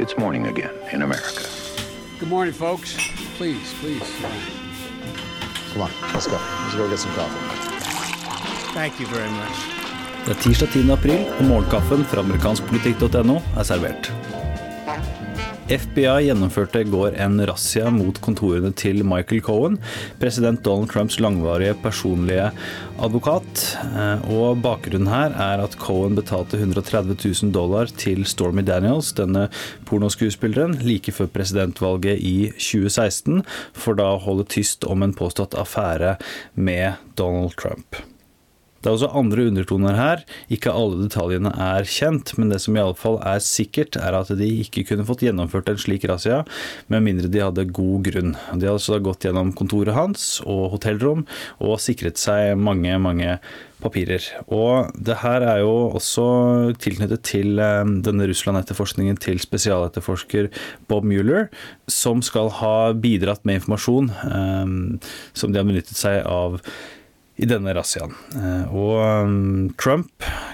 It's morning again in America. Good morning, folks. Please, please. Come on, let's go. Let's go get some coffee. Thank you very much. Det er tirsdag 10. april, og morgenkaffen fra amerikanskpolitikk.no er servert. FBI gjennomførte i går en razzia mot kontorene til Michael Cohen, president Donald Trumps langvarige personlige advokat. Eh, og bakgrunnen her er at Cohen betalte 130 000 dollar til Stormy Daniels, denne pornoskuespilleren, like før presidentvalget i 2016, for da å holde tyst om en påstått affære med Donald Trump. Det er også andre undertoner her. Ikke alle detaljene er kjent, men det som i alle fall er sikkert, er at de ikke kunne fått gjennomført en slik razzia med mindre de hadde god grunn. De hadde altså gått gjennom kontoret hans og hotellrom og sikret seg mange, mange papirer. Og det her er jo også tilknyttet til eh, denne Russland-etterforskningen til spesialetterforsker Bob Mueller, som skal ha bidratt med informasjon um, som de har benyttet seg av i denne razziaen. Eh, og um, Trump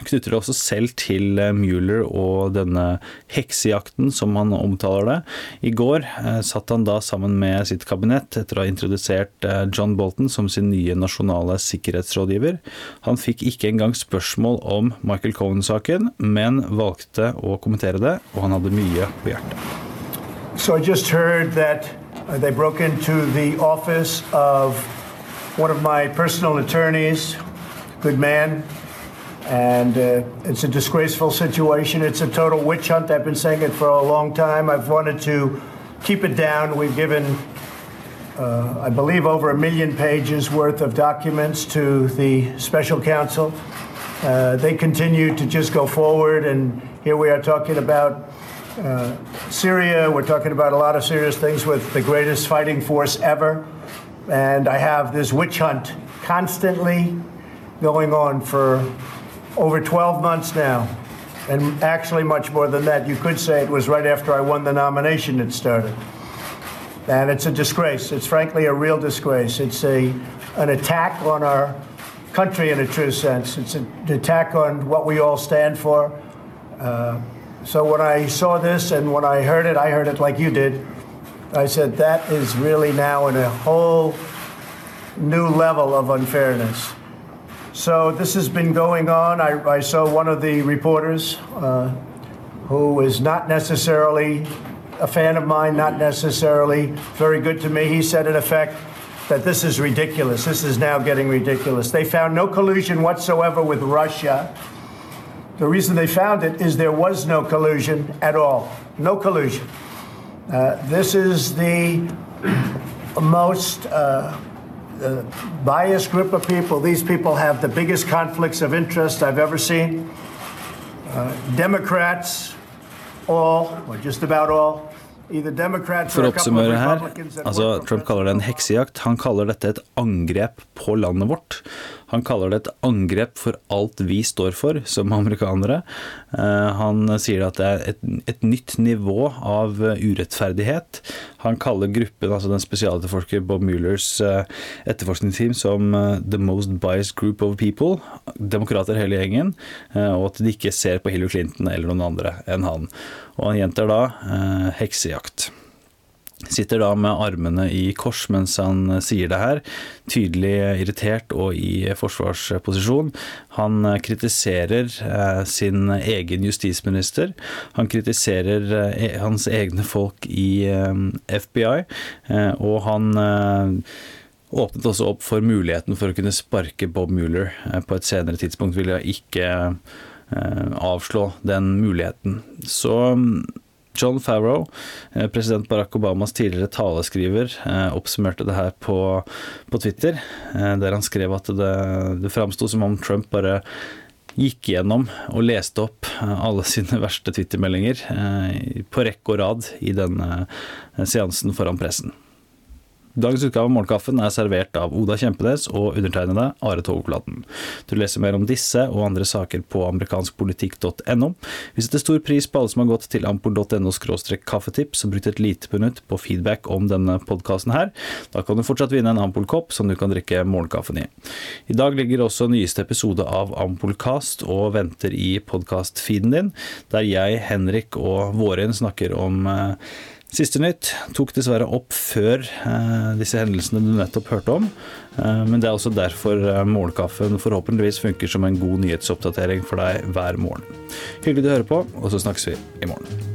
knytter det også selv til eh, Mueller og denne heksejakten, som han omtaler det. I går eh, satt han da sammen med sitt kabinett etter å ha introdusert John Bolton som sin nye nasjonale sikkerhetsrådgiver. Han fikk ikke engang spørsmål om Michael Cohen-saken, men valgte å kommentere det, og han hadde mye på hjertet. So I just heard that uh, they broke into the office of one of my personal attorneys, good man, and uh, it's a disgraceful situation. It's a total witch hunt. I've been saying it for a long time. I've wanted to keep it down. We've given, uh, I believe, over a million pages worth of documents to the special counsel. Uh, they continue to just go forward, and here we are talking about uh, Syria. We're talking about a lot of serious things with the greatest fighting force ever and I have this witch hunt constantly going on for over 12 months now. And actually, much more than that. You could say it was right after I won the nomination it started. And it's a disgrace. It's frankly a real disgrace. It's a, an attack on our country in a true sense. It's an attack on what we all stand for. Uh, so when I saw this and when I heard it, I heard it like you did. I said, that is really now in a whole new level of unfairness. So this has been going on. I, I saw one of the reporters uh, who is not necessarily a fan of mine, not necessarily very good to me. He said, in effect, that this is ridiculous. This is now getting ridiculous. They found no collusion whatsoever with Russia. The reason they found it is there was no collusion at all. No collusion. Uh, this is the most uh, uh, biased group of people. These people have the biggest conflicts of interest I've ever seen. Uh, Democrats, all, or just about all, For å oppsummere her, altså Trump kaller det en heksejakt. Han kaller dette et angrep på landet vårt. Han kaller det et angrep for alt vi står for som amerikanere. Eh, han sier at det er et, et nytt nivå av urettferdighet. Han kaller gruppen, altså den spesialetterforsker Bob Muellers eh, etterforskningsteam, som eh, the most biased group of people. Demokrater hele gjengen. Og at de ikke ser på Hillary Clinton eller noen andre enn han. Og han gjentar da eh, heksejakt. Sitter da med armene i kors mens han eh, sier det her, tydelig irritert og i forsvarsposisjon. Han eh, kritiserer eh, sin egen justisminister. Han kritiserer eh, e, hans egne folk i eh, FBI, og han åpnet også opp for muligheten for å kunne sparke Bob Mueller på et senere tidspunkt. Ville ikke Eh, avslå den muligheten. Så mm, John Farrow, eh, president Barack Obamas tidligere taleskriver, eh, oppsummerte det her på, på Twitter, der han skrev at det, det framsto som om Trump bare gikk gjennom og leste opp alle sine verste Twitter-meldinger på rekke og rad i denne seansen foran pressen. Dagens utgave av Morgenkaffen er servert av Oda Kjempenes og undertegnede Are Togflaten. Du leser mer om disse og andre saker på amerikanskpolitikk.no. Vi setter stor pris på alle som har gått til ampol.no kaffetips og brukt et lite minutt på feedback om denne podkasten her. Da kan du fortsatt vinne en Ampol-kopp som du kan drikke morgenkaffen i. I dag ligger også nyeste episode av Ampolkast og venter i podkast-feeden din, der jeg, Henrik og Våren snakker om eh, Siste nytt tok dessverre opp før eh, disse hendelsene du nettopp hørte om. Eh, men det er også derfor eh, morgenkaffen forhåpentligvis funker som en god nyhetsoppdatering for deg hver morgen. Hyggelig du hører på, og så snakkes vi i morgen.